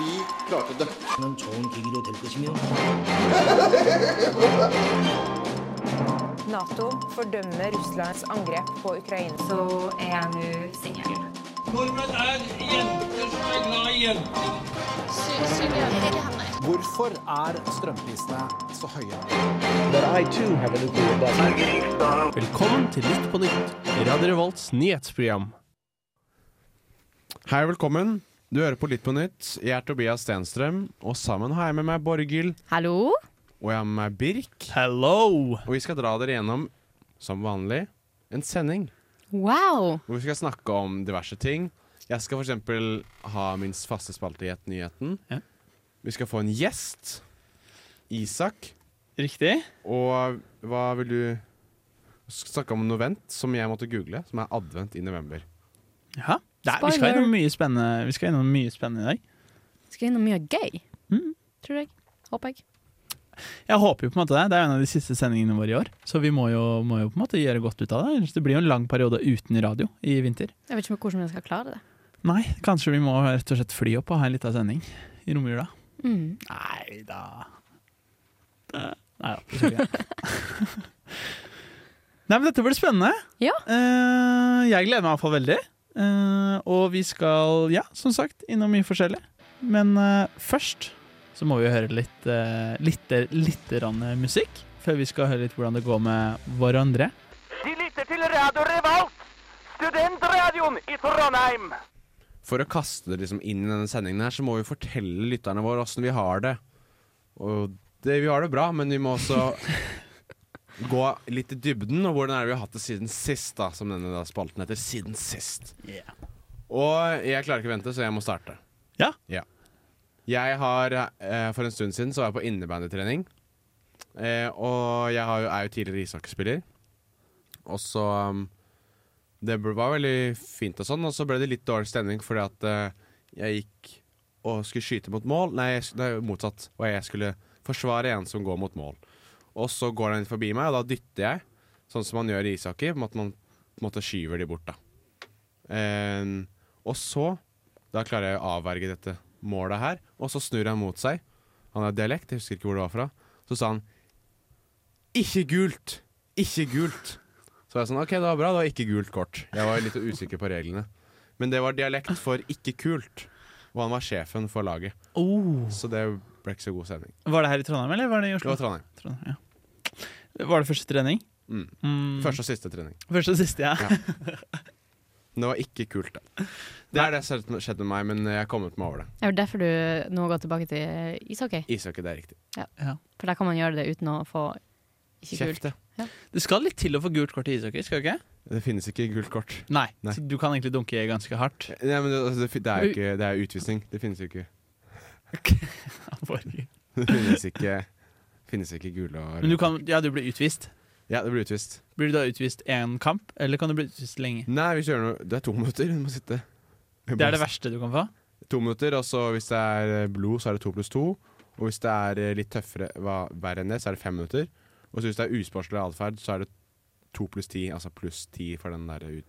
Vi klarte det. 는 좋은 계기로 될 것이며 Nato fordømmer Russlands angrep på Ukraina. så er jeg nå singel. Nordmenn er jenter som er glad i jenter. Hvorfor er strømprisene så høye? Velkommen til Lytt på nytt, Radio Revolts nyhetsprogram. Hei, velkommen. Du hører på Litt på nytt. Jeg er Tobias Stenstrøm, og sammen har jeg med meg Borghild. Hallo? Og jeg har med meg Birk. Hello! Og vi skal dra dere gjennom, som vanlig, en sending Wow! hvor vi skal snakke om diverse ting. Jeg skal f.eks. ha min faste spalte Gjett nyheten. Ja. Vi skal få en gjest. Isak. Riktig. Og hva vil du snakke om novent, som jeg måtte google, som er advent i november. Ja. Er, vi skal innom mye spennende Vi skal innom mye spennende i dag. Vi Skal innom mye gøy. Mm. Tror jeg. Håper jeg. Jeg håper jo på en måte det. Det er en av de siste sendingene våre i år. Så vi må jo, må jo på en måte gjøre godt ut av det. Ellers Det blir jo en lang periode uten radio i vinter. Jeg vet ikke hvordan vi skal klare det. Nei, kanskje vi må rett og slett fly opp og ha en liten sending i romjula. Mm. Nei da Nei da. Nei, men dette blir spennende. Ja. Eh, jeg gleder meg iallfall veldig. Eh, og vi skal, ja, som sagt, innom mye forskjellig. Men eh, først så må vi høre litt, uh, litt, litt rann musikk. Før vi skal høre litt hvordan det går med hverandre. De lytter til Radio Revolt, studentradioen i Trondheim. For å kaste det liksom inn i denne sendingen her, så må vi fortelle lytterne våre åssen vi har det. Og det, vi har det bra, men vi må også gå litt i dybden, og hvordan er det vi har hatt det siden sist, da, som denne da spalten heter. Siden sist. Og jeg klarer ikke å vente, så jeg må starte. Ja. Jeg har eh, For en stund siden så var jeg på innebandytrening. Eh, og jeg har jo, er jo tidligere ishockeyspiller. Og så um, Det var veldig fint og sånn, og så ble det litt dårlig stemning fordi at eh, jeg gikk og skulle skyte mot mål. Nei, det er jo motsatt. Og jeg skulle forsvare en som går mot mål. Og så går den forbi meg, og da dytter jeg, sånn som man gjør i ishockey. på en måte Man på en måte skyver de bort, da. Um, og så Da klarer jeg å avverge dette målet her. Og så snur han mot seg. Han har dialekt, jeg husker ikke hvor det var fra. Så sa han 'ikke gult'! Ikke gult! Så var jeg sånn OK, det var bra, det var ikke gult kort. Jeg var litt usikker på reglene. Men det var dialekt for 'ikke kult'. Og han var sjefen for laget. Oh. Så det ble ikke så god sending. Var det her i Trondheim, eller var det i Det var Trondheim. Trondheim ja. Var det første trening? Mm. Mm. Første og siste trening. Første og siste, ja. Det var ikke kult, da. Det er det som har skjedd med meg, men jeg har kommet meg over det. Er det derfor du nå går tilbake til ishockey? Ishockey, det er riktig. For der kan man gjøre det uten å få ikke Kjeft, kult. Ja. Det skal litt til å få gult kort i ishockey, skal du ikke? Det finnes ikke gult kort. Nei, Nei. så du kan egentlig dunke ganske hardt. Nei, men det, altså, det, det er jo ikke Det er utvisning. Det finnes jo ikke. Det finnes ikke Finnes ikke gule og Men du kan, ja, du blir utvist. Ja, det blir utvist. Blir du da utvist én kamp, eller kan du bli utvist lenge? Nei, hvis du gjør noe Det er to minutter. Du må sitte. Det er det verste du kan få? To minutter, og så hvis det er eh, blod, så er det to pluss to. Og hvis det er eh, litt tøffere, hva, verre enn det, så er det fem minutter. Og så hvis det er usportslig atferd, så er det to pluss ti, altså pluss ti for den der ut...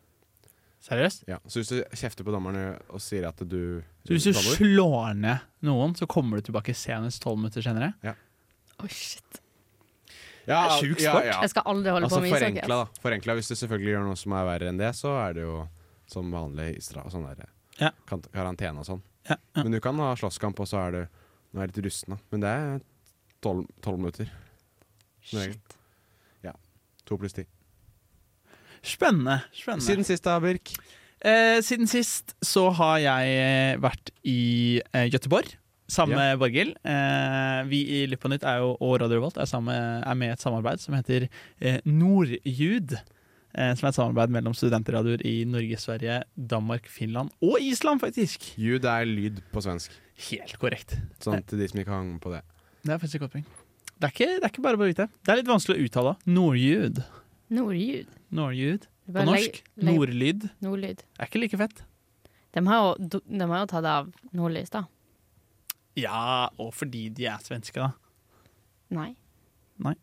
Seriøst? Ja. Så hvis du kjefter på dommerne og sier at du Så hvis du slår ned noen, så kommer du tilbake senest tolv minutter senere? Oi, shit. ja, Det er sjuk sport. Jeg skal aldri holde Altså på med ishockey. forenkla, da. Forenkla. Hvis du selvfølgelig gjør noe som er verre enn det, så er det jo som vanlig i stra sånn der, Ja. karantene og sånn. Ja, ja. Men du kan ha slåsskamp, og så er du Nå er jeg litt rusten, da. Men det er tolv tolv minutter. Shit. Ja. To pluss ti. Spennende. spennende. Siden sist, da, Birk? Eh, siden sist så har jeg vært i eh, Göteborg sammen Ja. Borghild. Eh, vi i Lytt på nytt er jo, og Radio Revolt er, samme, er med i et samarbeid som heter eh, Nordjud. Eh, som er et samarbeid mellom studentradioer i Norge, Sverige, Danmark, Finland og Island, faktisk. Jud er lyd på svensk. Helt korrekt. Sånn til de som ikke hang på det. Det er faktisk et godt poeng. Det er, ikke, det er ikke bare å vite. Det er litt vanskelig å uttale. Nordjud. Nordjud. Nordjud. På norsk. Nordlyd. Nordlyd. Er ikke like fett. De har jo, de har jo tatt av nordlys, da. Ja, og fordi de er svenske, da. Nei. Nei.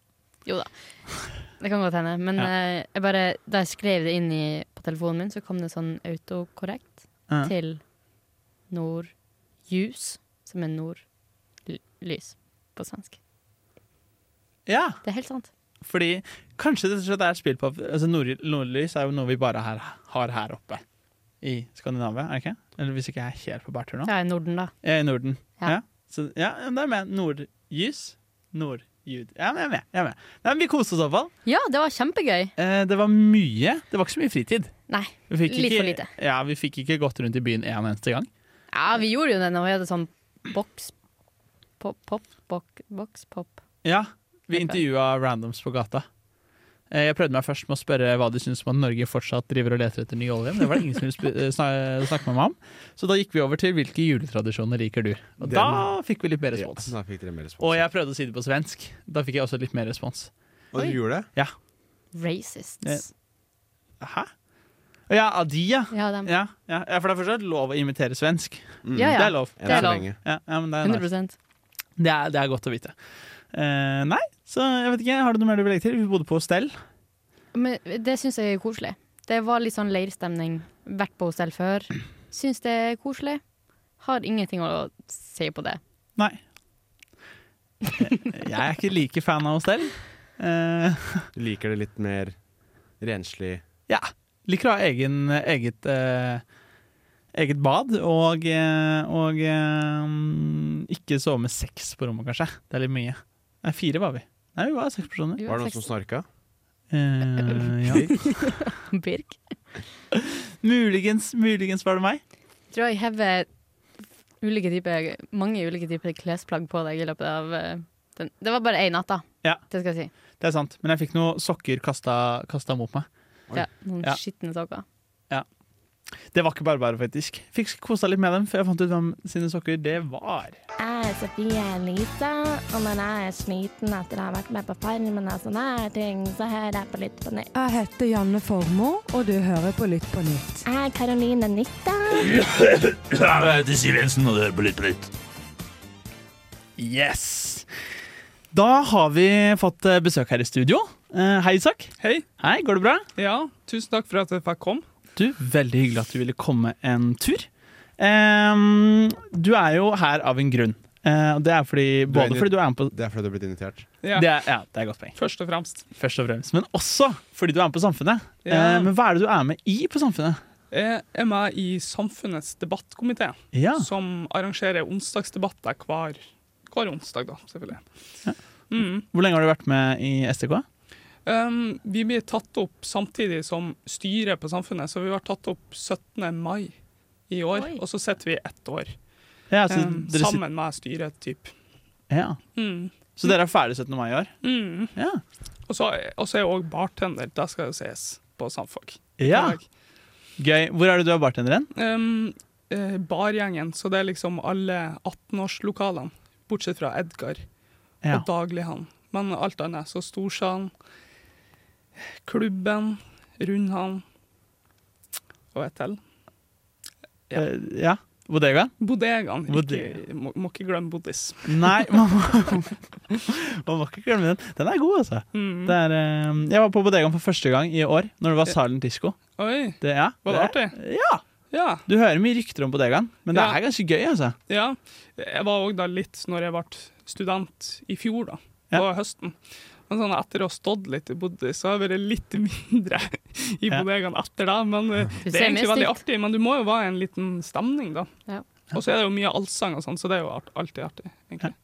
Jo da. Det kan godt hende. Men Ja. eh, jeg bare, da jeg skrev det inn i, på telefonen min, så kom det sånn autokorrekt Ja. til nordjus. som er nordlys på svensk. Ja, Det er helt sant. fordi kanskje det er et spill på altså nord, Nordlys er jo noe vi bare her, har her oppe i Skandinavia, er det ikke? Eller hvis ikke jeg er helt på bærtur nå? Ja, i Norden, da. Jeg er I Norden. Ja. Ja. Så, ja, men det er med. Nordlys. Nordjud. Ja, men jeg er med. Jeg er med. Nei, men vi koste oss i hvert fall. Ja, det var kjempegøy. Eh, det var mye. Det var ikke så mye fritid. Nei, litt ikke, for lite. Ja, Vi fikk ikke gått rundt i byen en eneste gang. Ja, vi gjorde jo det når vi hadde sånn boks Pop, pop, bok, boks, pop. Ja, Vi intervjua randoms på gata. Eh, Jeg prøvde meg først med å spørre hva de syns om at Norge fortsatt driver og leter etter ny olje. Men det var det ingen som ville eh, sna- snakke med meg om. Så da gikk vi over til hvilke juletradisjoner liker du. Og Den- da fikk vi litt mer Ja, respons. da fikk dere mer respons. Og jeg prøvde å si det på svensk. Da fikk jeg også litt mer respons. Og du gjorde det? Ja. Racists. Hæ? Ja, av de, ja. Ja, dem. Ja, ja. ja, for det er fortsatt lov å imitere svensk. Mm. Ja, Det er lov. Det er lov. lenge. Ja, ja, men det, er nice. 100 det, er, det er godt å vite. Eh, nei, så jeg vet ikke. Har du noe mer du vil legge til? Vi bodde på hostell. Men det syns jeg er koselig. Det var litt sånn leirstemning. Vært på hostell før. Syns det er koselig. Har ingenting å si på det. Nei. Jeg er ikke like fan av hostell. Eh, Du liker det litt mer renslig ja. Liker å ha egen, eget, eh, eget bad og, eh, og um, ikke sove med sex på rommet, kanskje. Det er litt mye. Nei, fire var vi. Nei, vi var seks personer. Var det noen som snorka? Eh, ja. Birk. Muligens, muligens var det meg. Jeg Tror jeg hever ulike typer, mange ulike typer klesplagg på deg i løpet av eh, den. Det var bare én natt, da. Ja. Det skal jeg si. Det er sant. Men jeg fikk noen sokker kasta, kasta mot meg. Ja, noen Ja. skitne sokker. Det var ikke bare bare, faktisk. Fikk kosa litt med dem, for jeg fant ut hvem sine sokker det var. Jeg er Sofie Elise, og når jeg er sliten etter å ha vært med på Farmen og sånne her ting, så hører jeg på Lytt på nytt. Jeg heter Janne Formoe, og du hører på Lytt på nytt. Jeg er Karoline Nytta. Jeg heter Siv Jensen, og du hører på Lytt på nytt. Yes! Da har vi fått eh, besøk her i studio. Eh, hei, Isak. Hei. Hei, Går det bra? Ja, tusen takk for at jeg fikk komme. Du, Veldig hyggelig at du ville komme en tur. Um, du er jo her av en grunn. Uh, det er fordi, både fordi du er med på Det er fordi du er blitt invitert. Ja, det er, ja, det er godt poeng. først og fremst. Først og fremst. Men også fordi du er med på Samfunnet. Ja. Uh, men hva er det du er med i på Samfunnet? Jeg er med i Samfunnets debattkomité, Ja, som arrangerer onsdagsdebatter hver, hver onsdag, da, selvfølgelig. Mm. Hvor lenge har du vært med i STK? Um, vi blir tatt opp samtidig som styret på Samfunnet, så vi var tatt opp 17. mai i år, Oi. og så sitter vi ett år Ja, så, um, dere sammen med styret, typ. ja. Mm. så dere er ferdig 17. mai i år? Mm. Ja. Og så og så er jeg òg bartender, det skal jo ses på Samfag. ja. Gøy. Hvor er det du er bartender hen? Um, eh, bargjengen, så det er liksom alle 18-årslokalene, bortsett fra Edgar Ja. og Daglighan. Men alt annet. Så Storsalen, klubben, Rundhavn og et til. Ja. Eh, ja. Bodegaen? Bodegaen. Bodega. Må, må ikke glemme Bodis. Nei, man må, man må ikke glemme den. Den er god, altså. Mm. Det er, eh, jeg var på Bodegaen for første gang i år, når det var Silent Disco. Oi, Det, ja, var det artig? Ja. Ja. Du hører mye rykter om Bodegaen, men det Ja. er ganske gøy, altså. ja. Jeg var òg da litt når jeg ble student i fjor, da. På høsten. Men sånn etter å ha stått litt i Bodø, så har jeg vært litt mindre i bodegaen etter da. Men eh, det er egentlig veldig artig. Men du må jo være i en liten stemning, da. Ja. Og så er det jo mye allsang og sånn, så det er jo art- alltid artig, egentlig.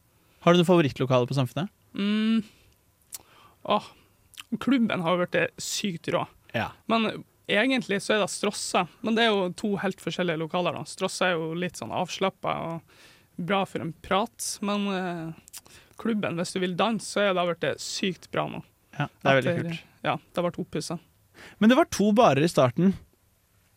Har du noe favorittlokale på Samfunnet? Mm. Åh, klubben har jo blitt sykt rå. Ja. Men egentlig så er det Strossa. Men det er jo to helt forskjellige lokaler. da. Strossa er jo litt sånn avslappa og bra for en prat. Men eh, klubben, hvis du vil danse, så er det blitt sykt bra nå. ja det er veldig kult. Ja, det har vært oppussa. Men det var to barer i starten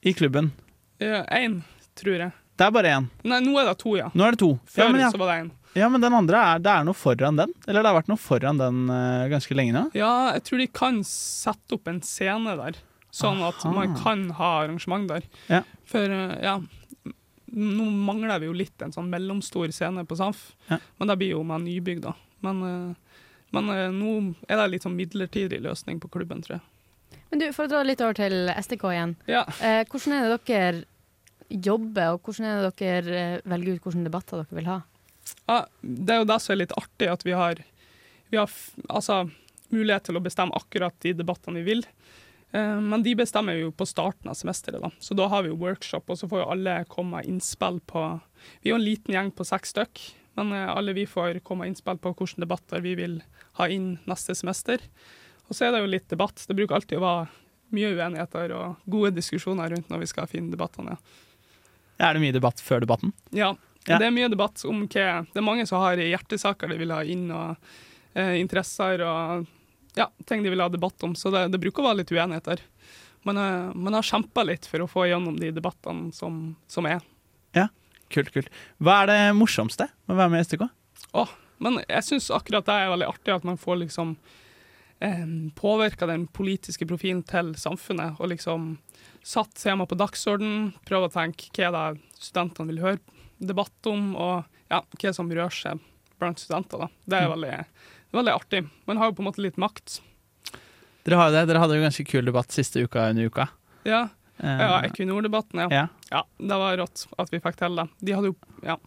i klubben. Én, tror jeg. Det er bare én. Nei, nå er det to, ja. Nå er det to. Før Ja, ja. så var det én. ja, men den andre er, det er noe foran den? Eller det har vært noe foran den uh, ganske lenge nå? Ja, jeg tror de kan sette opp en scene der, sånn at Aha. man kan ha arrangement der. Ja. For uh, ja, nå mangler vi jo litt en sånn mellomstor scene på Samf, Ja. men det blir jo med nybygg, da. Men, eh, men eh, nå er det litt sånn midlertidig løsning på klubben, tror jeg. Men du, For å dra litt over til STK igjen. Ja. Eh, hvordan er det dere jobber, og hvordan er det dere eh, velger ut hvilke debatter dere vil ha? Ja, det er jo det som er litt artig, at vi har, vi har f- altså, mulighet til å bestemme akkurat de debattene vi vil. Eh, Men de bestemmer vi jo på starten av semesteret, da. Så da har vi jo workshop, og så får jo alle komme med innspill på Vi er jo en liten gjeng på seks stykk, men eh, alle vi får komme med innspill på hvilke debatter vi vil ha inn neste semester. Og så er det jo litt debatt. Det bruker alltid å være mye uenigheter og gode diskusjoner rundt når vi skal finne debattene. Er det mye debatt før debatten? Ja, Ja. det er mye debatt om hva Det er mange som har hjertesaker de vil ha inn, og eh, interesser og ja, ting de vil ha debatt om, så det, det bruker å være litt uenigheter. Men eh, man har kjempa litt for å få igjennom de debattene som, som er. Ja, kult, kult. Hva er det morsomste med å være med i STK? Oh, men jeg syns akkurat det er veldig artig at man får liksom eh, påvirka den politiske profilen til samfunnet, og liksom satt tema på dagsordenen, prøve å tenke hva er det studentene vil høre debatt om, og ja, hva som rører seg blant studenter. da. Det er Mm. veldig, det er veldig artig. Man har jo på en måte litt makt. Dere har jo det. Dere hadde jo ganske kul debatt siste uka under uka. Ja, Eh, ja Equinor-debatten, ja. ja. Ja, det var rått at vi fikk til det. De hadde jo ja,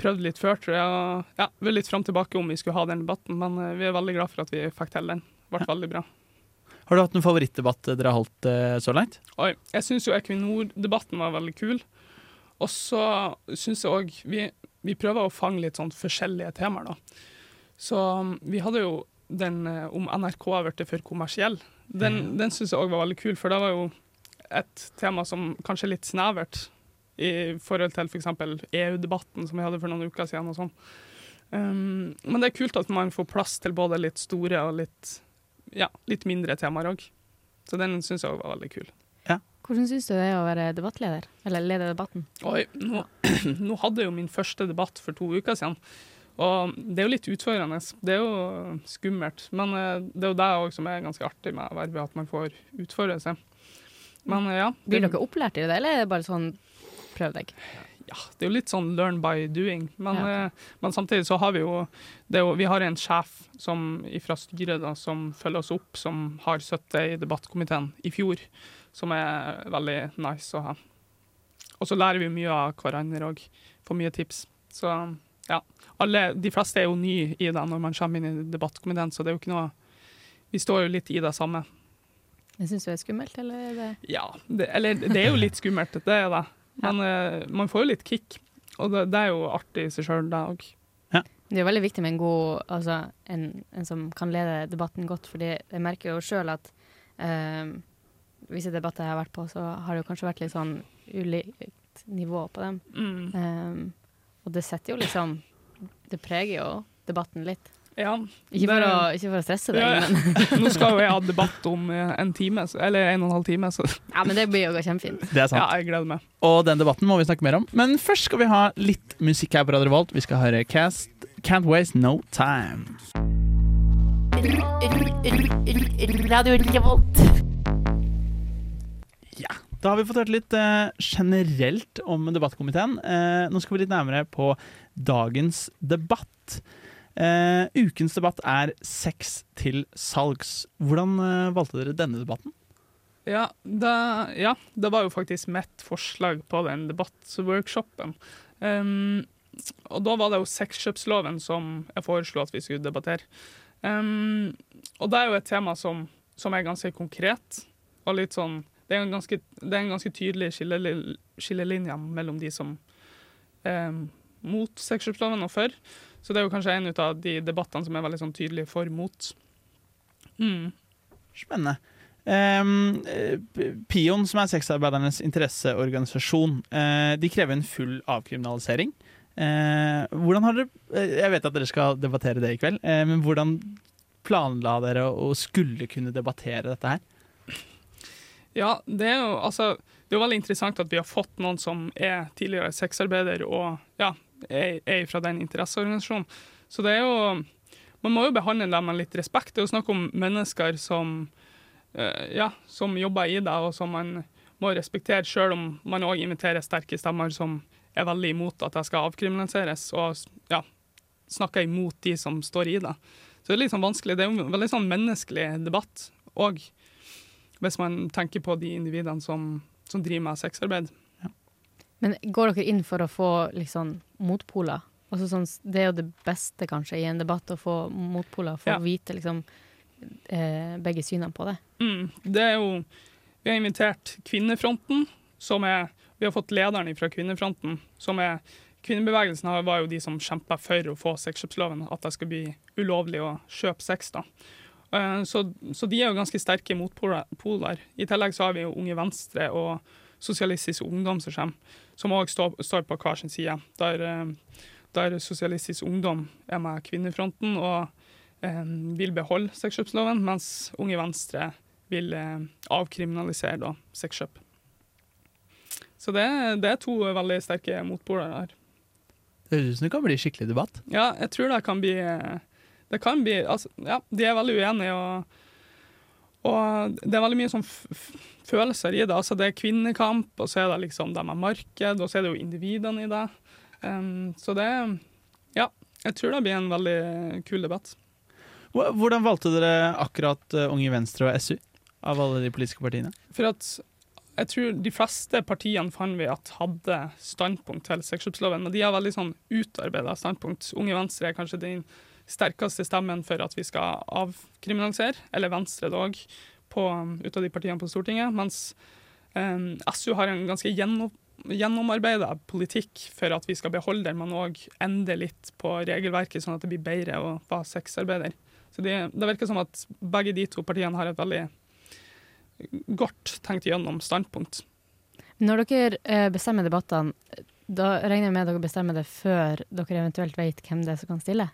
prøvd litt før, tror jeg. Ja, vi er litt fram tilbake om vi skulle ha den debatten, men eh, vi er veldig glad for at vi fikk til den. Det ble veldig bra. Har du hatt noen favorittdebatt dere har holdt eh, så langt? Oi, jeg syns jo Equinor-debatten var veldig kul. Og så syns jeg òg vi, vi prøver å fange litt sånn forskjellige temaer, da. Så um, vi hadde jo den eh, om NRK har blitt for kommersiell. Den, mm. den syns jeg òg var veldig kul, for det var jo et tema som kanskje er litt snevert i forhold til f.eks. EU-debatten som vi hadde for noen uker siden. og sånn. Um, men det er kult at man får plass til både litt store og litt, ja, litt mindre temaer òg. Så den syns jeg òg var veldig kul. Hvordan syns du det er å være debattleder? Eller lede debatten? Oi, nå, nå hadde jeg jo min første debatt for to uker siden. Og det er jo litt utfordrende. Det er jo skummelt. Men eh, det er jo det òg som er ganske artig med vervet, at man får utfordre seg. Men ja. Det, Blir dere opplært i det, eller er det bare sånn prøv deg? ja, det er jo litt sånn learn by doing. Men, Ja, okay. men samtidig så har vi jo, det jo Vi har en sjef som, fra styret da, som følger oss opp, som har sittet i debattkomiteen i fjor, som er veldig nice å ha. Og så lærer vi mye av hverandre òg. Får mye tips. Så ja. Alle, de fleste er jo nye i det når man kommer inn i debattkomiteen, så det er jo ikke noe Vi står jo litt i det samme. Jeg syns det er skummelt, eller er det Ja, det, eller det er jo litt skummelt, det er det. Men eh, man får jo litt kick, og det, det er jo artig i seg sjøl, det òg. Det er jo veldig viktig med en god Altså en, en som kan lede debatten godt, fordi jeg merker jo sjøl at eh, visse debatter jeg har vært på, så har det jo kanskje vært litt sånn ulikt nivå på dem. Mm. Eh, og det setter jo liksom Det preger jo debatten litt. Ja, Ikke for, det- å, ikke for å stresse deg, Ja, ja. men Nå skal jo jeg ha debatt om eh, en time, eller en og en halv time, så Ja, men det blir jo kjempefint. Det er sant. ja, jeg gleder meg. Og den debatten må vi snakke mer om. Men først skal vi ha litt musikk her på Radio Revolt. Vi skal høre Cast Can't Waste No Time. Radio Revolt. Da har vi fått hørt litt eh, generelt om debattkomiteen. Eh, nå skal vi litt nærmere på dagens debatt. Eh, ukens debatt er sex til salgs. Hvordan eh, valgte dere denne debatten? Ja det, ja, det var jo faktisk mitt forslag på den debattworkshopen. Um, og da var det jo sexkjøpsloven som jeg foreslo at vi skulle debattere. Um, og det er jo et tema som, som er ganske konkret, og litt sånn Det er en ganske, er en ganske tydelig skilleli- skillelinje mellom de som er mot sexkjøpsloven og for. Så det er jo kanskje en av de debattene som er veldig sånn tydelig for mot. Mm. Spennende. Um, eh, Pion, som er sexarbeidernes interesseorganisasjon, uh, de krever en full avkriminalisering. Uh, hvordan har dere eh, Jeg vet at dere skal debattere det i kveld, uh, men hvordan planla dere å skulle kunne debattere dette her? Ja, det er jo altså Det er jo veldig interessant at vi har fått noen som er tidligere sexarbeider og ja, er, er fra den interesseorganisasjonen. Så det er jo Man må jo behandle dem med litt respekt. Det er jo snakk om mennesker som eh, ja, som jobber i det, og som man må respektere, selv om man òg inviterer sterke stemmer som er veldig imot at det skal avkriminaliseres, og ja, snakker imot de som står i det. Så det er litt sånn vanskelig. Det er jo en veldig sånn menneskelig debatt òg hvis man tenker på de individene som, som driver med sexarbeid. Men går dere inn for å få liksom motpoler også sånn, Det er jo det beste kanskje i en debatt, å få motpoler, få Ja. vite liksom eh, begge synene på det. Mm, det er jo Vi har invitert Kvinnefronten, som er Vi har fått lederen fra Kvinnefronten, som er Kvinnebevegelsen var jo de som kjempa for å få sexkjøpsloven, at det skal bli ulovlig å kjøpe sex. da. Eh, Så, så de er jo ganske sterke motpoler. I tillegg så har vi jo Unge Venstre og Sosialistisk Ungdom som kommer, som òg står, står på hver sin side. Der, eh, der Sosialistisk Ungdom er med Kvinnefronten og eh, vil beholde sexkjøpsloven, mens Unge Venstre vil eh, avkriminalisere da, sexkjøp. Så det, det er to veldig sterke motpoler her. Det høres ut som det kan bli skikkelig debatt. Ja, jeg tror det kan bli Det kan bli Altså, ja, de er veldig uenige, og, og det er veldig mye sånn følelser i det. Altså, det er kvinnekamp, og så er det liksom de med marked, og så er det jo individene i det. Um, så det Ja, jeg tror det blir en veldig kul debatt. Hvordan valgte dere akkurat eh, Unge Venstre og SU av alle de politiske partiene? For at jeg tror de fleste partiene fant vi at hadde standpunkt til sexkjøpsloven, men de har veldig sånn utarbeida standpunkt. Unge Venstre er kanskje den sterkeste stemmen for at vi skal avkriminalisere, eller Venstre dog, på, ut av de partiene på Stortinget, mens um, SU har en ganske gjennom, gjennomarbeida politikk for at vi skal beholde den, men òg endre litt på regelverket, sånn at det blir bedre å være sexarbeider. Så det, det virker som at begge de to partiene har et veldig godt tenkt gjennom standpunkt. Når dere eh, bestemmer debattene, da regner jeg med at dere bestemmer det før dere eventuelt vet hvem det er som kan stille?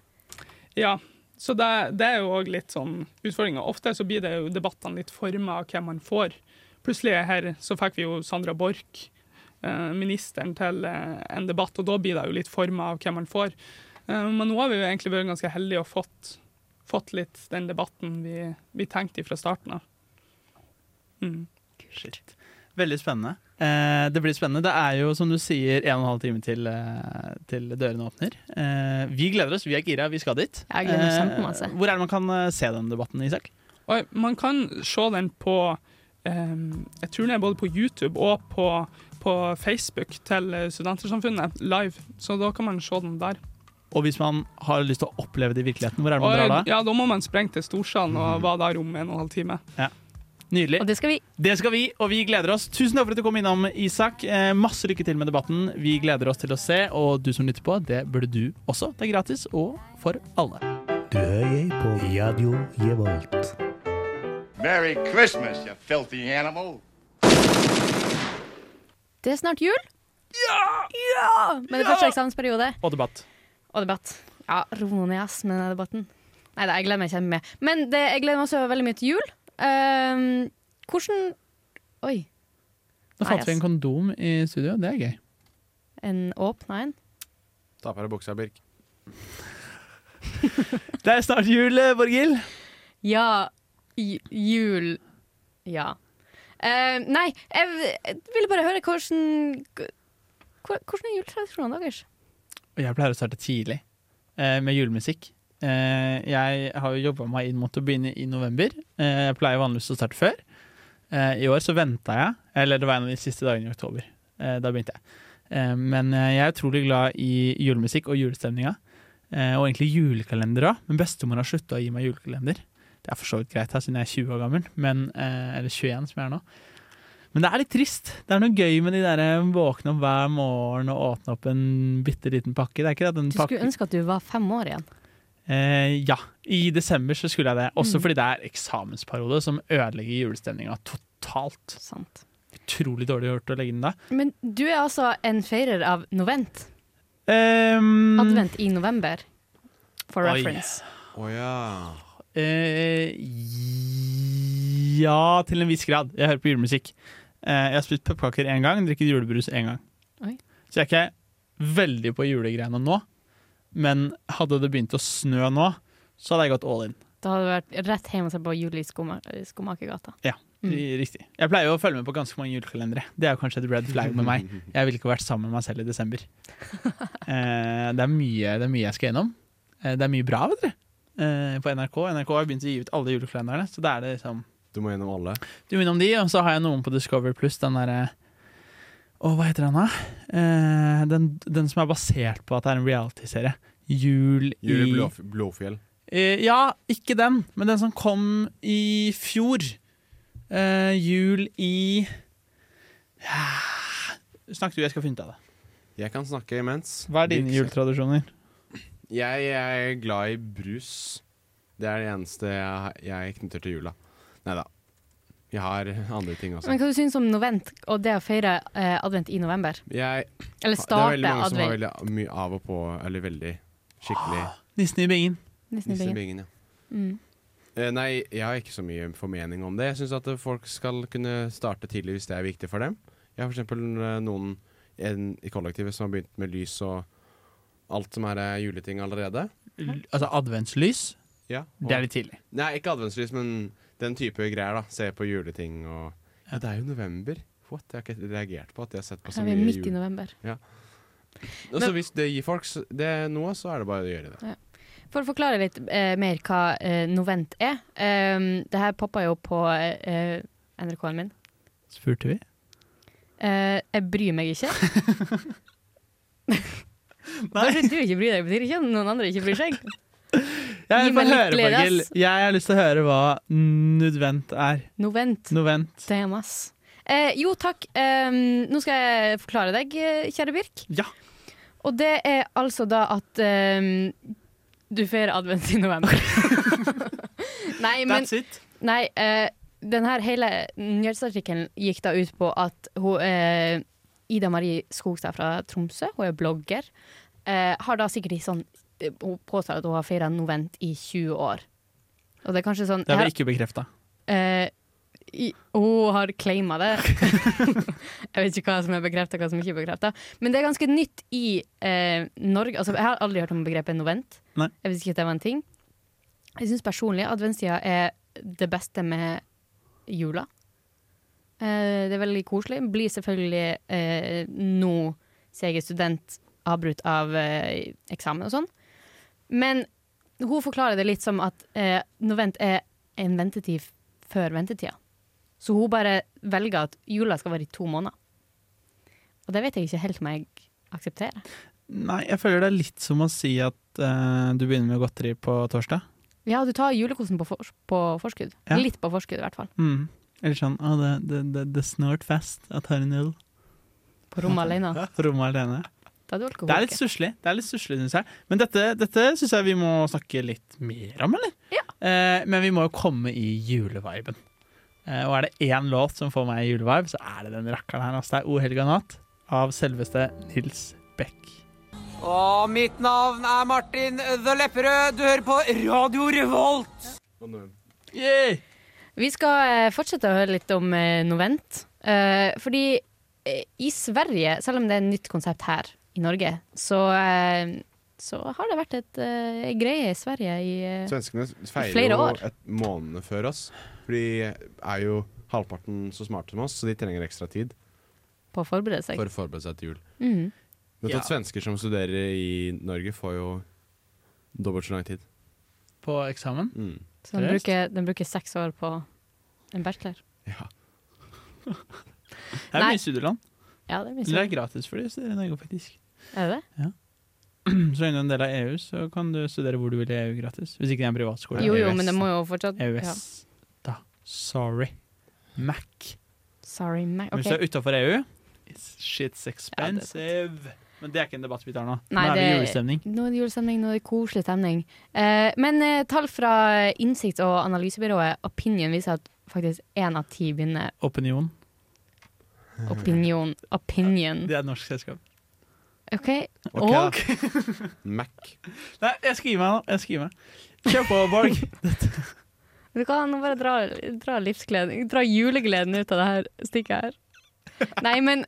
Ja, så det, det er jo òg litt sånn utfordringer. Ofte så blir det jo debattene litt forma av hvem man får. Plutselig her så fikk vi jo Sandra Borch, eh, ministeren, til eh, en debatt, og da blir det jo litt forma av hvem man får. Eh, men nå har vi jo egentlig vært ganske heldige og fått, fått litt den debatten vi, vi tenkte fra starten av. Mm. Shit. Veldig spennende. Eh, det blir spennende. Det er jo, som du sier, en og en halv time til, eh, til dørene åpner. Eh, vi gleder oss, vi er gira, vi skal dit. Jeg gleder meg Eh, kjempemasse. hvor er det man kan eh, se den debatten, Isak? Oi, man kan se den på ehm, Jeg tror den er både på YouTube og på, på Facebook til eh, Studentersamfunnet live, så da kan man se den der. Og hvis man har lyst til å oppleve det i virkeligheten, hvor er det man Og, drar da? ja, da må man sprenge til Storsalen og være der om en og en halv time. Ja. Nydelig. Og det skal vi. Det skal vi, og vi gleder oss. Tusen takk for at du kom innom, Isak. Eh, masse lykke til med debatten. Vi gleder oss til å se, og du som lytter på, det burde du også. Det er gratis, og for alle. Du hører på Radio Revolt. Merry Christmas, you filthy animal. Det er snart jul. Ja! Men det er første eksamensperiode. Og debatt. Og debatt. Ja, ro ned ass med den debatten. Nei da, jeg gleder meg kjempemye. Men det, jeg gleder meg også veldig mye til jul. Ehm, hvordan Oi. Nå fant vi en kondom i studio. Det er gøy. En åpna en? Ta på deg buksa, Birk. Det er snart jul, eh, Borghild. Ja. J jul Ja. Uh, nei, jeg, jeg ville bare høre hvordan Hvordan er juletradisjonene deres? Og jeg pleier å starte tidlig uh, med julemusikk. Eh, jeg har jo jobba meg inn mot å begynne i november. Eh, jeg pleier vanligvis å starte før. Eh, I år så venta jeg, eller det var en av de siste dagene i oktober. Eh, da begynte jeg. Eh, men jeg er utrolig glad i julemusikk og julestemninga. Eh, og egentlig julekalender òg. Men bestemor har slutta å gi meg julekalender. Det er for så vidt greit, her, siden jeg er 20 år gammel, men, eh, eller 21 som jeg er nå. Men det er litt trist. Det er noe gøy med de der våkne opp hver morgen og åpne opp en bitte liten pakke. Du pakke skulle ønske at du var fem år igjen. Eh, ja, i desember så skulle jeg det. Også Mm. fordi det er eksamensperiode som ødelegger julestemninga totalt. Sant. Utrolig dårlig gjort å legge den da. Men du er altså en feirer av novent. Um, Advent i november, for Oi. reference. Å ja. Eh, ja, til en viss grad. Jeg hører på julemusikk. Eh, jeg har spist pepperkaker én gang, drikket julebrus én gang. Oi. Så jeg er ikke veldig på julegreiene nå. Men hadde det begynt å snø nå, så hadde jeg gått all in. Da hadde du vært rett hjem og sett på jul i Skomakergata. Ja, Mm. riktig. Jeg pleier jo å følge med på ganske mange julekalendere. Det er jo kanskje et red flag med meg. Jeg ville ikke vært sammen med meg selv i desember. Eh, det, er mye, det er mye jeg skal gjennom. Eh, det er mye bra, vet dere. Eh, på NRK. NRK har begynt å gi ut alle julekalenderne. Så da er det liksom Du må gjennom alle. Du må gjennom de, og så har jeg noen på Discover Pluss. Den derre Å, hva heter den, da? Eh, den, den som er basert på at det er en realityserie. Jul i Jul i Blå, Blåfjell. Eh, ja, ikke den, men den som kom i fjor. Eh, jul i ja. Snakk du, jeg skal finne ut av det. Jeg kan snakke imens. Hva er dine juletradisjoner? Jeg er glad i brus. Det er det eneste jeg, jeg knytter til jula. Nei da. Jeg har andre ting også. Men hva du synes om novent og det å feire eh, advent i november? Jeg, Eller det er veldig mange som har veldig mye av og på, eller veldig skikkelig Nissen i bingen. Nissen i Nissen i bingen. ja. Mm. Eh, Nei, jeg har ikke så mye formening om det. Jeg syns at folk skal kunne starte tidlig hvis det er viktig for dem. Jeg har eksempel eh, noen en, i kollektivet som har begynt med lys og alt som er eh, juleting allerede. L altså adventslys. Ja, Det er litt tidlig. Nei, ikke adventslys, men den type greier. da Se på juleting og Ja, det er jo november. What? Jeg har ikke reagert på at jeg har sett på så Ja, vi er midt i november. Ja. Og så Men- hvis det gir folk det noe, så er det bare å gjøre det. Ja. For å forklare litt eh, mer hva eh, novent er. Um, det her poppa jo på eh, NRK-en min. Spurte vi? Uh, jeg bryr meg ikke. Bare fordi du ikke bryr deg, betyr ikke at noen andre ikke bryr seg. Jeg får høre ass. Jeg har lyst til å høre hva nudvent er. Novent. Novent. Damn, ass. Eh, jo, takk. Um, nå skal jeg forklare deg, eh, kjære Birk. Ja. Og det er altså da at um, du feirer advent i november. Nei, men That's it. Nei, uh, den her hele nyhetsartikkelen gikk da ut på at hun, uh, Ida Marie Skogstad fra Tromsø, hun er blogger, uh, har da sikkert i sånn eh, Hun påstår at hun har feira novent i 20 år. Og det er kanskje sånn Det er vel ikke bekrefta. Eh, hun har claima det. jeg vet ikke hva som er bekrefta, hva som ikke er bekrefta. Men det er ganske nytt i eh, Norge. Altså, jeg har aldri hørt om begrepet novent. Nei. Jeg visste ikke at det var en ting. Jeg syns personlig adventstida er det beste med jula. Eh, det er veldig koselig. Blir selvfølgelig eh, nå, sier jeg student, avbrutt av eh, eksamen og sånn. Men hun forklarer det litt som at eh, novent er en ventetid før ventetida. Så hun bare velger at jula skal være i to måneder. Og det vet jeg ikke helt om jeg aksepterer. Nei, jeg føler det er litt som å si at eh, du begynner med godteri på torsdag. Ja, du tar julekosen på, for, på forskudd. Ja. Litt på forskudd, i hvert fall. Mm. Eller sånn Å, det, det, det, det snort fast. Jeg tar en øl. På rommet alene. På rommet alene. Da er du alkohol. Det er litt stusslig, Det er litt stusslig, syns jeg. Men dette, dette syns jeg vi må snakke litt mer om, eller? Eh, men vi må jo komme i juleviben. Eh, og er det én låt som får meg i julevibe, så er det den rakkeren her. Altså. Det er O helga natt av selveste Nils Beck. Og mitt navn er Martin The Lepperød. Du hører på Radio Revolt. Vi skal eh, fortsette å høre litt om eh, Novent. Eh, fordi i Sverige, selv om det er et nytt konsept her i Norge, så, eh, så har det vært et uh, greie i Sverige i, eh, Svenskene feirer jo år. et måned før oss. For de er jo halvparten så smarte som oss, så de trenger ekstra tid På å forberede seg. for å forberede seg til jul. Mm Vet du Ja. at svensker som studerer i Norge, får jo dobbelt så lang tid. På eksamen? Mm. Så den bruker, den bruker seks år på en bachelor. Ja. Det er mye studieland. Ja, det er mye studieland. det er gratis for de å studere i Norge, faktisk. Er det det? Ja. Så lenge du er en del av EU, så kan du studere hvor du vil i EU gratis. Hvis ikke det er en privatskole. Jo, jo, EØS. men det må jo fortsatt EØS. ja. Da. Sorry. Mac. Sorry, Mac. Men OK. Hvis du er utafor EU, it's shit's expensive. men det er ikke en debatt vi tar nå. Nei, nå er det det- julestemning. Nå er det julestemning, nå er det koselig stemning. Eh, men eh, tall fra innsikts- og analysebyrået Opinion viser at faktisk én av ti begynner Opinion. Opinion. Opinion. Det er et norsk selskap. OK. Og da. Mac. Nei, jeg skal gi meg nå. Jeg skal gi meg. Kjør på, Borg. Du kan bare dra, dra livsgleden Dra julegleden ut av det her stikket her. Nei, men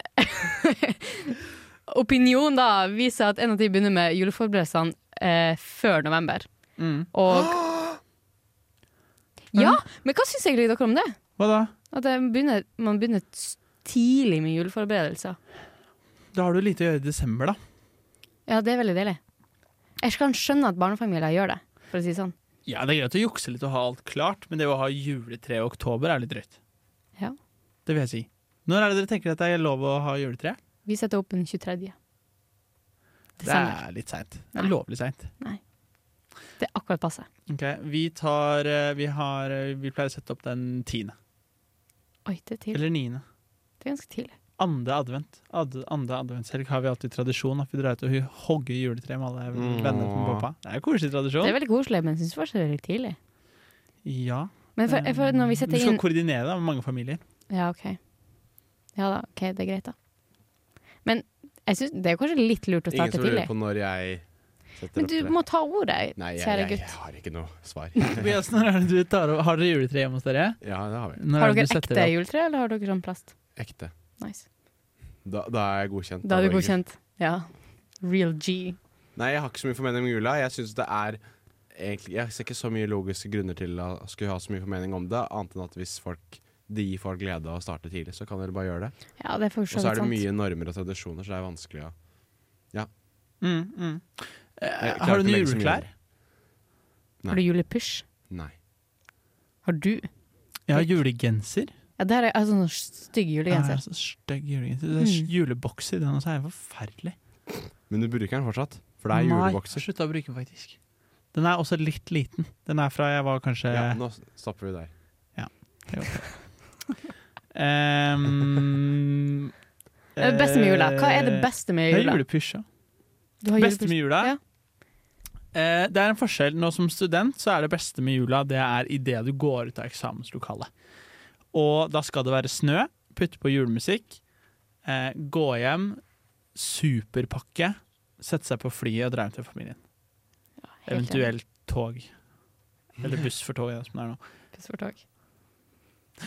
Opinion da viser at en av de begynner med juleforberedelsene eh, før november. Mm. Og Ja, men hva syns egentlig dere om det? Hva da? At det begynner, man begynner tidlig med juleforberedelser. Da har du lite å gjøre i desember, da. Ja, det er veldig deilig. Jeg kan skjønne at barnefamilier gjør det, for å si det sånn. Ja, det er greit å jukse litt og ha alt klart, men det å ha juletre i oktober er litt drøyt. Ja. Det vil jeg si. Når er det dere tenker at det er lov å ha juletre? Vi setter opp den 23. Det er litt seint. Det er lovlig seint. Det er akkurat passe. Ok, vi tar eh, Vi har eh, Vi pleier å sette opp den tiende. Oi, det er tidlig. Eller niende. Det er ganske tidlig. Andre advent. Ad, andre adventshelg har vi alltid tradisjon at vi drar ut og hogger juletre med alle Mm. vennene til pappa. Det er koselig tradisjon. Det er veldig koselig, men jeg syns fortsatt det er litt tidlig. Ja. Men for, for når vi Du setter skal inn koordinere da med mange familier. Ja, OK. Ja da, OK, det er greit, da. Men jeg synes, det er kanskje litt lurt å starte tidlig. Ingen som lurer på når jeg Men du må ta ordet, Nei, jeg, kjære gutt. jeg har ikke noe svar. Tobias, når er det du tar? Har dere juletre hjemme hos dere? Ja, det har vi. Når Har er dere ekte juletre, eller har dere sånn plast? Ekte. Nice. Da, da er jeg godkjent. Da er du godkjent. Ja. Real G. Nei, jeg har ikke så mye formening om jula. Jeg synes det er egentlig Jeg ser ikke så mye logiske grunner til å skulle ha så mye formening om det, annet enn at hvis folk det gir folk glede av å starte tidlig, så kan dere bare gjøre det. Ja, det er Og så så er det mye normer og tradisjoner, så det er vanskelig å Ja. Mm, mm. Eh, Jeg har du noen juleklær? Har du julepysj? Nei. Har du? Jeg har julegenser. Ja, det her er altså sånn stygg Ja, julegenser. så stygg julegenser. Det er Mm. juleboks i den også, er forferdelig. Men du bruker den fortsatt? For det er julebokser. Nei, slutta å bruke den faktisk. Den er også litt liten. Den er fra jeg var kanskje Ja, nå stopper vi der. Ja. det er. Ehm, Det er beste med jula. Hva er det beste med Det er jula? julepysj, ja. Du har Beste med jula? Ja. Eh, det er en forskjell. Nå som student så er det beste med jula Det er idet du går ut av eksamenslokalet. Og da skal det være snø, putte på julemusikk, eh, gå hjem, superpakke, sette seg på flyet og dra hjem til familien. Ja, Eventuelt tog. Eller buss for tog, som det er nå. Buss for tog.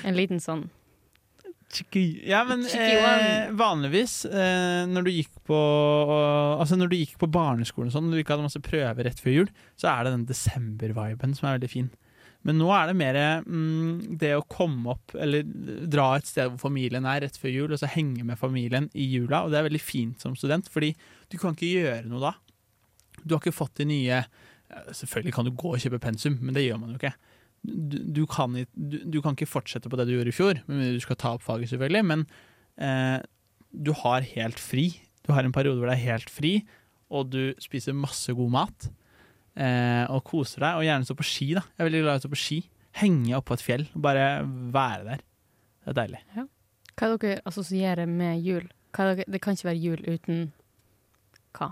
En liten sånn Ja, men eh, vanligvis eh, når du gikk på Altså når du gikk på barneskolen og sånn, når du ikke hadde masse prøver rett før jul, så er det den desember-viben som er veldig fin. Men nå er det mer mm, det å komme opp, eller dra et sted hvor familien er rett før jul, og så henge med familien i jula, og det er veldig fint som student, fordi du kan ikke gjøre noe da. Du har ikke fått de nye Selvfølgelig kan du gå og kjøpe pensum, men det gjør man jo ikke. Du, du, kan, du, du kan ikke fortsette på det du gjorde i fjor, men du skal ta opp faget, selvfølgelig, men eh, du har helt fri. Du har en periode hvor det er helt fri, og du spiser masse god mat. Eh, og koser deg, og gjerne stå på ski. da Jeg er veldig glad i å stå på ski. Henge oppå et fjell og bare være der. Det er deilig. Hva er dere assosierer med jul? Hva er dere, det kan ikke være jul uten hva,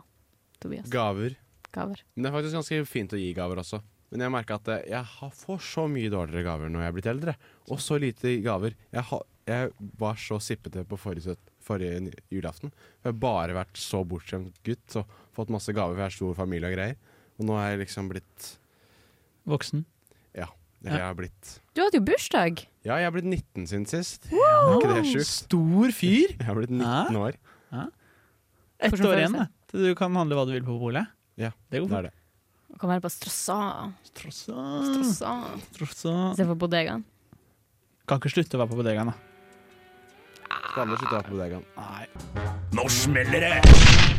Tobias? Gaver. Gaver. Det er faktisk ganske fint å gi gaver også. Men jeg merker at eh, jeg har- får så mye dårligere gaver når jeg er blitt eldre. Og så lite gaver. Jeg, har, jeg var så sippete på forrige, forrige julaften. Jeg har bare vært så bortskjemt gutt og fått masse gaver, for jeg har stor familie og greier. Og nå er jeg liksom blitt Voksen. Ja. Ja. Jeg har blitt Du hadde jo bursdag! Ja, jeg har blitt 19 siden sist. Er ikke det sjukt? Stor fyr! Jeg har blitt 19 år. Ett Hvordan år igjen, da. til du kan handle hva du vil på polet. Ja, det er det. Kan være på Strossa. Strossa. Strossa. Strossa. Se på bodegaen. Kan ikke slutte å være på bodegaen, da. Skal slutte å være på bodegaen? Nei. Nå smeller det!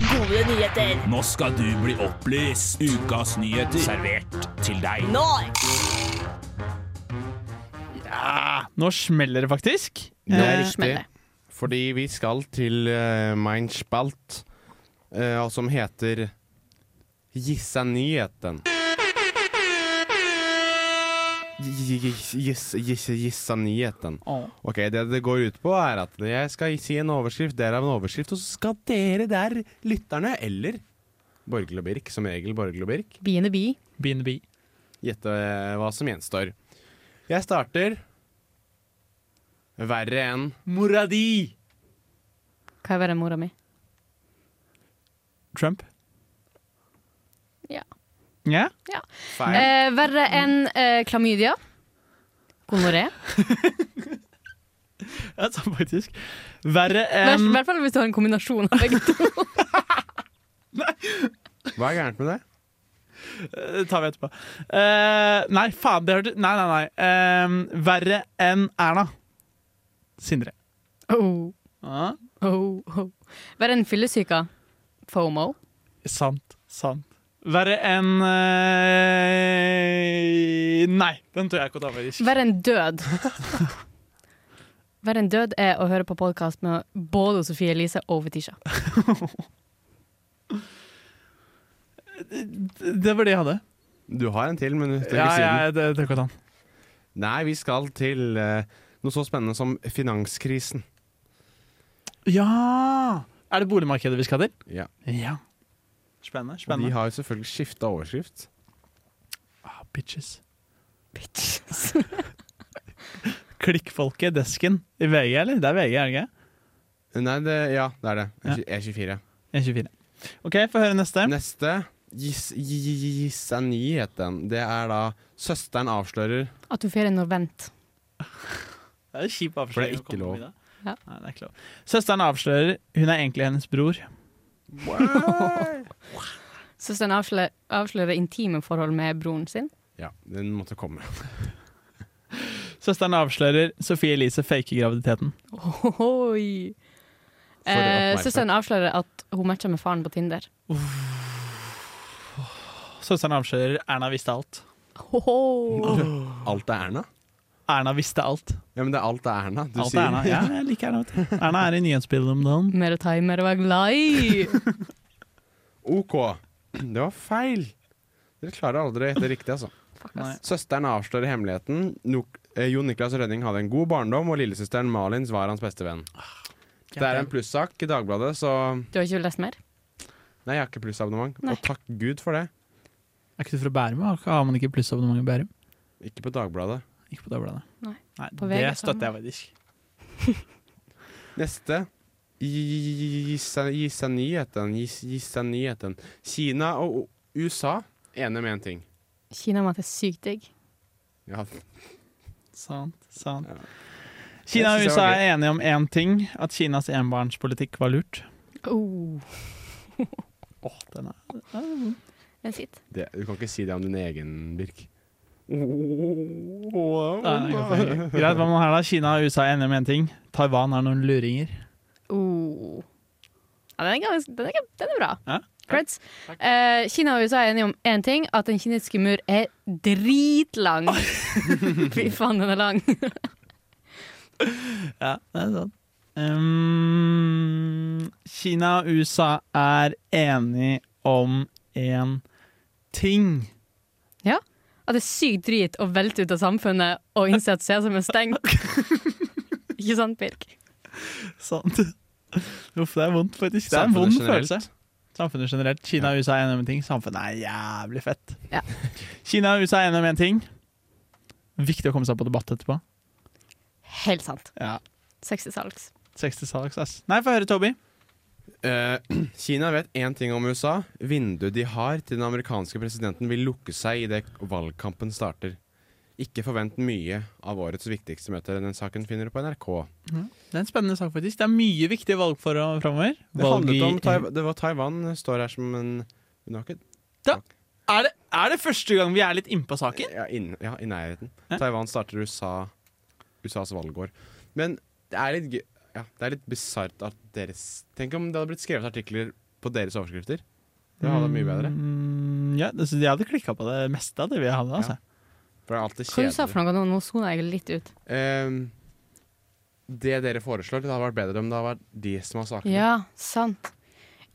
Gode nyheter. Nå skal du bli opplyst. Ukas nyheter servert til deg. Nå! Ja, nå smeller det faktisk. Det er Eh, riktig. Fordi vi skal til uh, Mein Spalt, uh, som heter Gissa nyheten. Gissa, nyheten. Ok, Det det går ut på, er at jeg skal si en overskrift, dere av en overskrift, og så skal dere der, lytterne, eller Borghild og Birk, som regel Borghild og Birk, Biene bi. Biene bi. gjette eh, hva som gjenstår. Jeg starter verre enn Mora di! Hva er verre enn mora mi? Trump. Ja. Ja? ja. Eh, verre enn eh, klamydia. Gonoré. Ja, sånn faktisk. Verre I enn hvert fall hvis du har en kombinasjon av begge to. Hva er gærent med det? Eh, Det tar vi etterpå. Eh, nei, faen, det hørte Nei, nei, nei. Ehm, verre enn Erna. Sindre. Oh. Ja. Oh, oh. Verre enn fyllesyka. FOMO. Sant. Sant. Verre enn eh, Nei, den tør jeg ikke å ta, faktisk. Verre enn død. Verre enn død er å høre på podkast med både Sofie Elise og Fetisha. Det var det jeg hadde. Du har en til, men du tør ikke si den. ja, det, han. Nei, vi skal til eh, noe så spennende som finanskrisen. Ja! Er det boligmarkedet vi skal til? Ja. Ja. Spennende. Og de har jo selvfølgelig skifta overskrift. Ah, bitches. Bitches. Klikkfolket, desken i VG, eller? Det er VG, er det ikke? Nei, det, ja, det er det. Ja. E24. 1,24. OK, få høre neste. Neste. Gis- gi- Gisani het den. Det er da Søsteren avslører At du får en vent. Det er kjip For det er avsløring. ikke lov. Ja. Nei, det er ikke lov. Søsteren avslører hun er egentlig hennes bror. Søsteren avslører, avslører intime forhold med broren sin. Ja, den måtte komme. Søsteren avslører Sofie Elise faker graviditeten. Ohoi. Eh, søsteren avslører at hun matcher med faren på Tinder. Søsteren avslører Erna visste alt. Alt er Erna? Erna visste alt. Ja, men det er alt er Erna. Du alt sier er Erna. Ja, jeg liker Erna. vet du. Erna er i nyhetsbildet om dagen. Mer å ta i, mer å være glad i. OK. Det var feil. Dere klarer aldri å riktige, riktig, altså. Nei. Søsteren avslører hemmeligheten. No eh, Jon Niklas Rønning hadde en god barndom, og lillesøsteren Malins var hans beste venn. Det er en plussak i Dagbladet, så Du har ikke lest mer? Nei, jeg har ikke plussabonnement. Nei. Og takk Gud for det. Er ikke du fra Bærum? Har man ikke plussabonnement i Bærum? Ikke på Dagbladet. Ikke på Dagbladet. Nei. det På VG støtter jeg faktisk. Neste. Gi seg den. Gi seg het. Kina og USA enige med én ting. Kina var er sykt digg. Ja. Sant. sant. Ja. Kina og USA er enige om én ting, at Kinas enbarnspolitikk var lurt. Oh. Åh, den er, den er. Den sitter. Det, du kan ikke si det om din egen, Birk. Greit, hva med her da? Kina og USA er enige om én ting. Taiwan er noen luringer. Oh. Ja, den, er ganske, den, er, den er bra. Ja. Creds. Eh, Kina og USA er enige om én ting, at den kinesiske mur er dritlang. Fy faen, den er lang. Ja, det er sant. Um, Kina og USA er enige om én ting. At det er sykt drit å velte ut av samfunnet og innse at sesam er stengt. Ikke sant, Birk? Sant. Uff, det er vondt, faktisk. Det er en vond generelt. følelse. Samfunnet generelt. Kina og USA er enige om en ting. Samfunnet er jævlig fett. Ja. Kina og USA er enige om en ting. Viktig å komme seg på debatt etterpå. Helt sant. Ja. 60 salgs. 60 salgs, ass. Nei, få høre, Toby. Eh, Kina vet én ting om USA. Vinduet de har til den amerikanske presidenten, vil lukke seg idet valgkampen starter. Ikke forvent mye av årets viktigste møte. Den saken finner du på NRK. Det er en spennende sak, faktisk. Det er mye viktige valg for framover. Det, handlet om Taiwan, det var Taiwan står her som en Hun har ikke Er det, er det første gang vi er litt innpå saken? Ja, inn, ja i nærheten. Taiwan starter USA, USAs valgår. Men det er litt, gøy- ja, det er litt bisart at deres Tenk om det hadde blitt skrevet artikler på deres overskrifter. Det hadde vært mye bedre. Mm, ja, det, så de hadde klikka på det meste av det vi hadde. Altså. For det er alltid kjedelig. Hva du sa for noe? Nå, nå sona jeg litt ut. Ehm, det dere foreslår, det hadde vært bedre om det hadde vært de som har sakene. Ja, sant.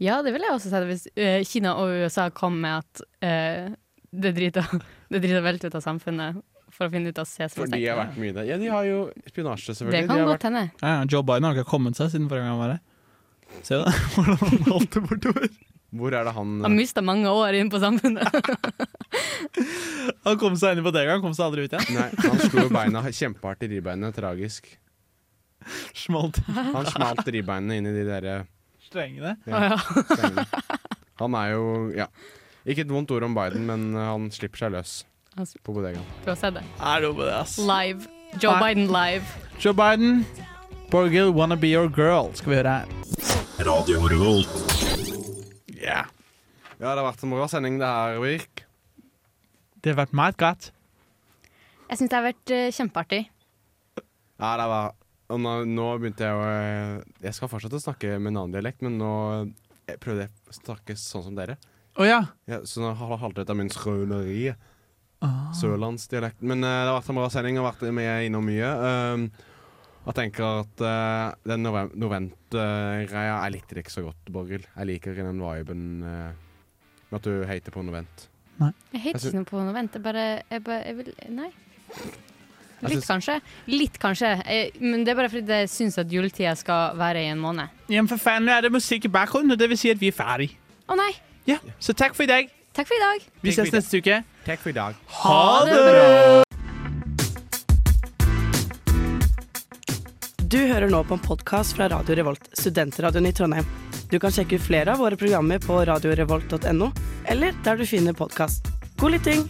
Ja, det ville jeg også si hvis eh, Kina og USA kom med at uh, det driter det driter vel ut av samfunnet for å finne ut av For de har vært mye der. Ja, de har jo spionasje, selvfølgelig. Det kan de godt hende. Vært... ja, Joe Biden har ikke kommet seg siden forrige gang han var her. Se det, hvordan han halte bortover. Hvor er det han Han mista mange år inn på samfunnet. Han kom seg inn i bodega, han kom seg aldri ut igjen. Nei, han slo beina kjempehardt i ribbeinet. Tragisk. Smalt. Han smalt ribbeinene inn i de derre Strengene. Å, ja. strengene. Han er jo Ja. Ikke et vondt ord om Biden, men han slipper seg løs Altså, på bodegaen. Du har sett det. Er det det, ass? Live. Joe Nei. Biden live. Joe Biden, Borghild, wanna be your girl, skal vi høre her. Radio Revolt. Yeah. Ja, det har vært en bra sending, det her, Virk. Det har vært meget godt. Jeg syns det har vært uh, kjempeartig. Ja, det var Og nå, nå begynte jeg å eh, Jeg skal fortsette å snakke med en annen dialekt, men nå jeg prøvde jeg å snakke sånn som dere. Å ja. Ja, så nå har halvt ut av min skrøneri. Ah. Sørlandsdialekt. Men uh, det har vært en bra sending, og vært med innom mye. Uh, jeg tenker at uh, den Novent- Novent-greia Jeg likte det ikke så godt, Borghild. Jeg liker ikke den viben eh, med at du hater på Novent. Jeg hater ikke noe på Novent. Jeg bare, jeg bare jeg vil, Nei. Litt, kanskje. Litt, kanskje. Men det er bare fordi jeg syns at juletida skal være i en måned. Jamen for faen, nå er det musikk i bakgrunnen, og det vil si at vi er ferdig. Å nei! Ja, så takk for i dag. Takk for i dag. Vi ses neste uke. Takk for i dag. Ha det bra! Du hører nå på en podkast fra Radio Revolt, studentradioen i Trondheim. Du kan sjekke ut flere av våre programmer på radiorevolt.no, eller der du finner podkast. God lytting!